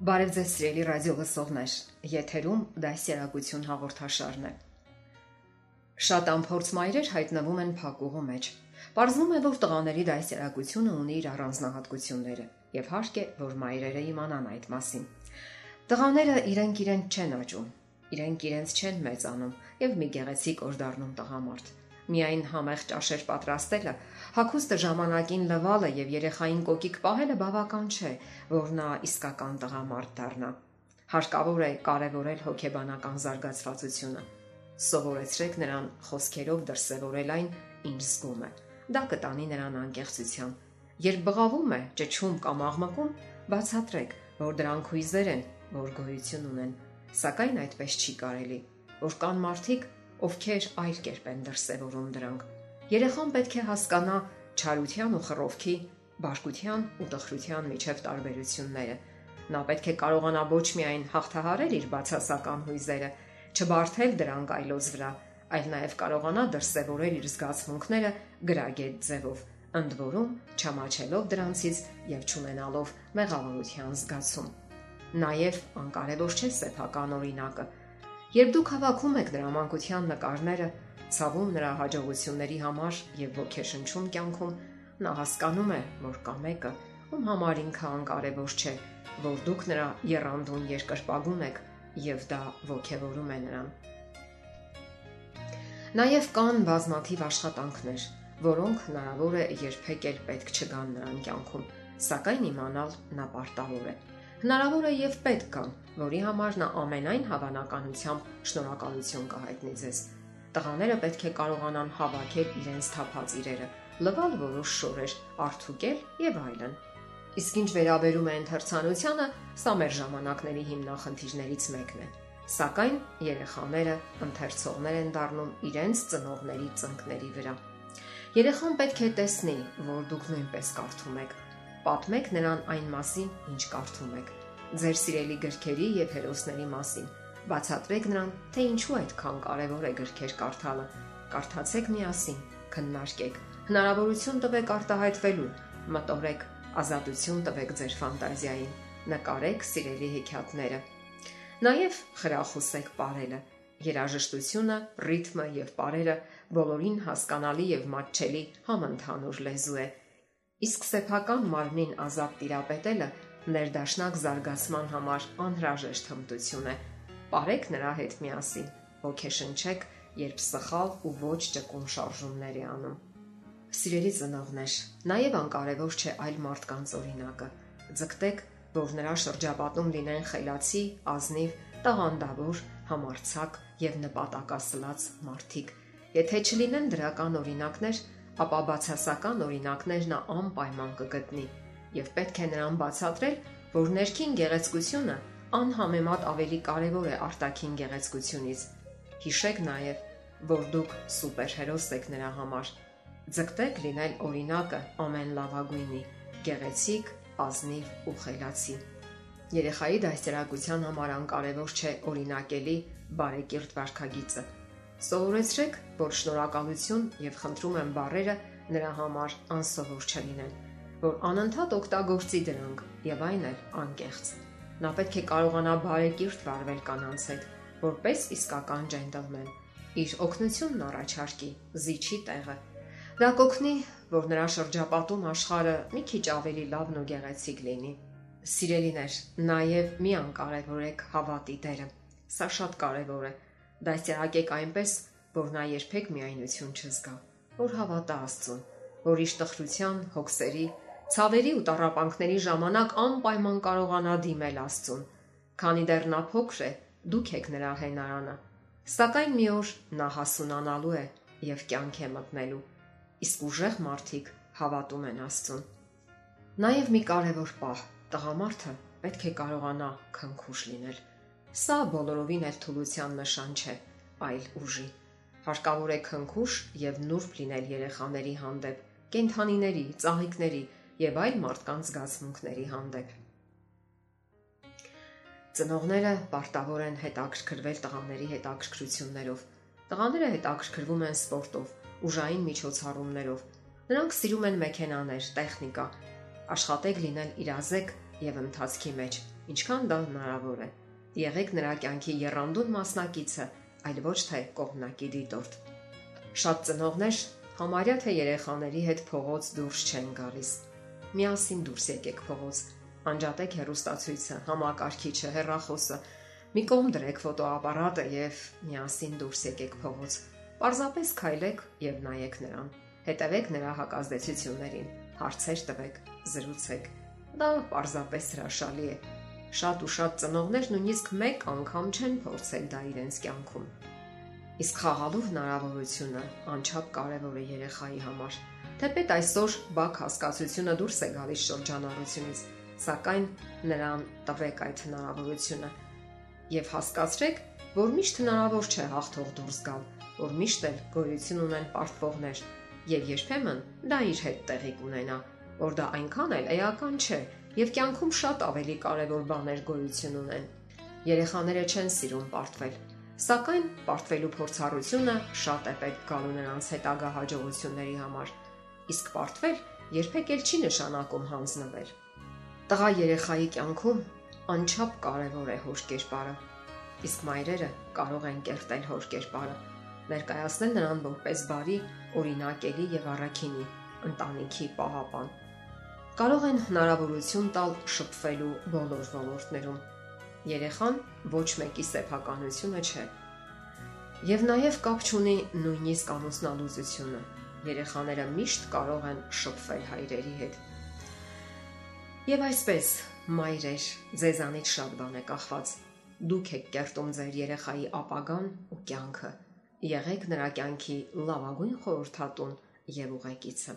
Բարև ձեզ սիրելի ռադիո լսողներ։ Եթերում դասերակցություն հաղորդաշարն է։ Շատ ամփորձ մայրեր հայտնվում են փակուղու մեջ։ Պարզվում է, որ տղաների դասերակցությունը ունի իր առանձնահատկությունները, եւ հարկ է, որ մայրերը իմանան այդ մասին։ Տղաները իրենք իրենց չեն աճում, իրենք իրենց չեն մեծանում եւ մի գեղեցիկ օր դառնում տղամարդ Միայն համեղ ճաշեր պատրաստելը, հագուստը ժամանակին լվալը եւ երեխային կոկիկ պահելը բավական չէ, որ նա իսկական տղամարդ դառնա։ Հարկավոր է կարևորել հոգեբանական զարգացվածությունը։ Սովորեցրեք նրան խոսքերով դրսևորել այն, ինչ զգում է։ Դա կտանի նրան անկեղծության։ Երբ բղավում է, ճճում կամ աղմկում, բացատրեք, որ դրանք հույզեր են, որ գոյություն ունեն, սակայն այդպես չի կարելի, որ կան մարդիկ, ովքեր այլ կերպ են դրսևորում դրանք։ Երեխան պետք է հասկանա չարության ու խռովքի, բարկության ու տխրության միջև տարբերությունները։ Նա պետք է կարողանա ոչ միայն հաղթահարել իր բացասական հույզերը, չբարթել դրանք այլոց վրա, այլ նաև կարողանա դրսևորել իր զգացմունքները գրագետ ձևով, ընդ որում չամաչելով դրանցից եւ ճանենալով մեղավորության զգացում։ Նաև անկարևոր չէ սեփական օրինակը, Երբ դուք հավաքում եք նրա մանկության նկարները, ցավում նրա հաջողությունների համար եւ ոգեշնչում կյանքում, նա հասկանում է, որ կա մեկը, ում համար ինքը անկարևոր չէ, որ դուք նրա երանդուն երկրպագում եք եւ դա ողքեվորում է նրան։ Նաև կան բազմաթիվ աշխատանքներ, որոնք հնարավոր է երբեք էլ պետք չգան նրան կյանքում, սակայն իմանալ նա պարտավոր է։ Հնարավոր է եւ պետք կա, որի համար նա ամենայն հավանականությամբ շնորհակալություն կհայտնի ձեզ։ Տղաները պետք է կարողանան հավաքել իրենց թափած իրերը, լվալ որոշ շորեր, արթուկել եւ այլն։ Իսկ ինչ վերաբերում է ընթերցանությանը, սա մեր ժամանակների հիմնախնդիրներից մեկն է։ Սակայն երեխաները ընթերցողներ են դառնում իրենց ծնողների ծնկների վրա։ Երեխան պետք է տեսնի, որ դուք նույնպես կարդում եք, Պատմեք նրան այն մասին, ինչ կարդում եք։ Ձեր սիրելի գրքերի եւ հերոսների մասին։ Բացատրեք նրան, թե ինչու այդքան կարևոր է գրքեր կարդալը։ Կարդացեք միասին, քննարկեք։ Հնարավորություն տվեք արտահայտվելու, մտորեք, ազատություն տվեք ձեր ֆանտազիային։ Նկարեք սիրելի հեքիաթները։ Նաև խրախուսեք ապարելը։ Երաժշտությունը, ռիթմը եւ ապարերը բոլորին հասկանալի եւ մատչելի համընդհանուր լեզու է Իսկ սեփական մարմնին ազատ տիրապետելը ներդաշնակ զարգացման համար անհրաժեշտ հմտություն է։ Պարեք նրա հետ միասին, ոգեշնչեք, երբ սխալ ու ոչ ճկուն շարժումներ է անում։ Սիրելի ծնողներ, նաև անկարևոր չէ այլ մարդկանց օրինակը։ Ձգտեք, որ նրա շրջապատում լինեն խելացի, ազնիվ, տաղանդավոր, համարցակ եւ նպատակասլաց մարդիկ։ Եթե չլինեն դրական օրինակներ, ապա բացասական օրինակներ նա անպայման կգտնի եւ պետք է նրան բացատրել, որ ներքին գեղեցկությունը անհամեմատ ավելի կարևոր է արտաքին գեղեցկությունից։ Հիշեք նաեւ, որ դուք սուպերհերոս եք նրա համար։ Ձգտեք լինել օրինակը ամեն լավագույնի, գեղեցիկ, ազնիվ ու խելացի։ Երեխայի դաստիարակության համար անկարևոր չէ օրինակելի բարեկիրթ վարքագիծը Սովորեցրեք, որ շնորհակալություն եւ խնդրում եմ բառերը նրա համար անսովոր չլինեն, որ անընդհատ օգտագործի դրանք եւ այն էլ անկեղծ։ Նա պետք է կարողանա բարեկիրթ վարվել կանանց հետ, որպես իսկական ջենտլմեն։ Իր օգնությունն առաջարկի զիջի տեղը։ Դա կօգնի, որ նրա շրջապատում աշխարհը մի քիչ ավելի լավն ու գեղեցիկ լինի։ Սիրելիներ, նաև մի անկարևորեք հավատի դերը։ Սա շատ կարևոր է Դասյարակեք այնպես, որ նա երբեք միայնություն չզգա, որ հավատա Աստծուն, որ իր տխրության, հոգսերի, ցավերի ու տարապանքների ժամանակ անպայման կարողանա դիմել Աստծուն, քանի դեռ նա փոքր է, դուք եք նրա հենարանը։ Սակայն մի օր նա հասունանալու է եւ կյանք է մտնելու։ Իսկ ուժեղ մարդիկ հավատում են Աստծուն։ Նաև մի կարևոր պահ, Տղամարդը պետք է կարողանա քնքուշ լինել։ Սա բոլորովին էլ թուլության նշան չէ, այլ ուժի։ Հարկավոր է քնքուշ եւ նուրբ լինել երեխաների հանդեպ, կենթանիների, ծաղիկների եւ այլ մարդկանց զգացմունքների հանդեպ։ Ծնողները պարտավոր են հետաքրքրվել տղաների հետաքրքրություններով։ Տղաները հետաքրքրվում են սպորտով, ուժային միջոցառումներով։ Նրանք սիրում են մեքենաներ, տեխնիկա, աշխատեք լինել իրազեկ եւ ընթացքի մեջ, ինչքան դա հնարավոր է։ Եղեք նրա կյանքի երանդուն մասնակիցը, այլ ոչ թե կողմնակի դիտորդ։ Շատ ծնողներ համարյա թե երեխաների հետ փողոց դուրս չեն գալիս։ Միասին դուրս եկեք փողոց։ Անջատեք հեռուստացույցը, համակարգիչը, հեռախոսը։ Մի կողմ դրեք ֆոտոապարատը եւ միասին դուրս եկեք փողոց։ Պարզապես քայլեք եւ նայեք նրան։ Հետևեք նրա հակազդեցություններին, հարցեր տվեք, զրուցեք Դա պարզապես հրաշալի է։ Շատ ու շատ ծնողներ նույնիսկ մեկ անգամ չեն փորձել դա իրենց կյանքում։ Իսկ խաղալու հնարավորությունը անչափ կարևոր է երեխայի համար։ Թեպետ այսօր բակ հասկացությունը դուրս է գալիս շրջանառությունից, սակայն նրան տվեք այդ հնարավորությունը եւ հասկացրեք, որ միշտ հնարավոր չէ հաղթող դուրս գալ, որ միշտ էլ գոյություն ունեն պարտվողներ եւ երբեմն դա իր հետ տեղի կունենա որ դա այնքան էլ էական չէ եւ կյանքում շատ ավելի կարեւոր բաներ գոյություն ունեն։ Երեխաները չեն սիրում պարտվել, սակայն պարտվելու փորձառությունը շատ է պետք գալու նրանց հետագա հաջողությունների համար։ Իսկ պարտվել երբեք էլ չի նշանակում հանձնվել։ Տղա երեխայի կյանքում անչափ կարևոր է հոր կերպարը։ Իսկ մայրերը կարող են կերտել հոր կերպարը, ներկայացնել նրան որպես բարի, օրինակելի եւ առաքինի, ընտանիքի պահապան կարող են հնարավորություն տալ շփվելու բոլոր ոլորտներում։ Երեխան ոչ մեկի սեփականությունը չէ։ Եվ նաև կապ չունի նույնիսկ ամուսնալուծությունը։ Երեխաները միշտ կարող են շփվել հայրերի հետ։ Եվ այսպես, մայրեր, ձեզանից շատ բան է կախված։ Դուք եք կերտում ձեր երեխայի ապագան ու կյանքը։ Եղեք նրա կյանքի լավագույն խորհրդատուն եւ ուղեկիցը։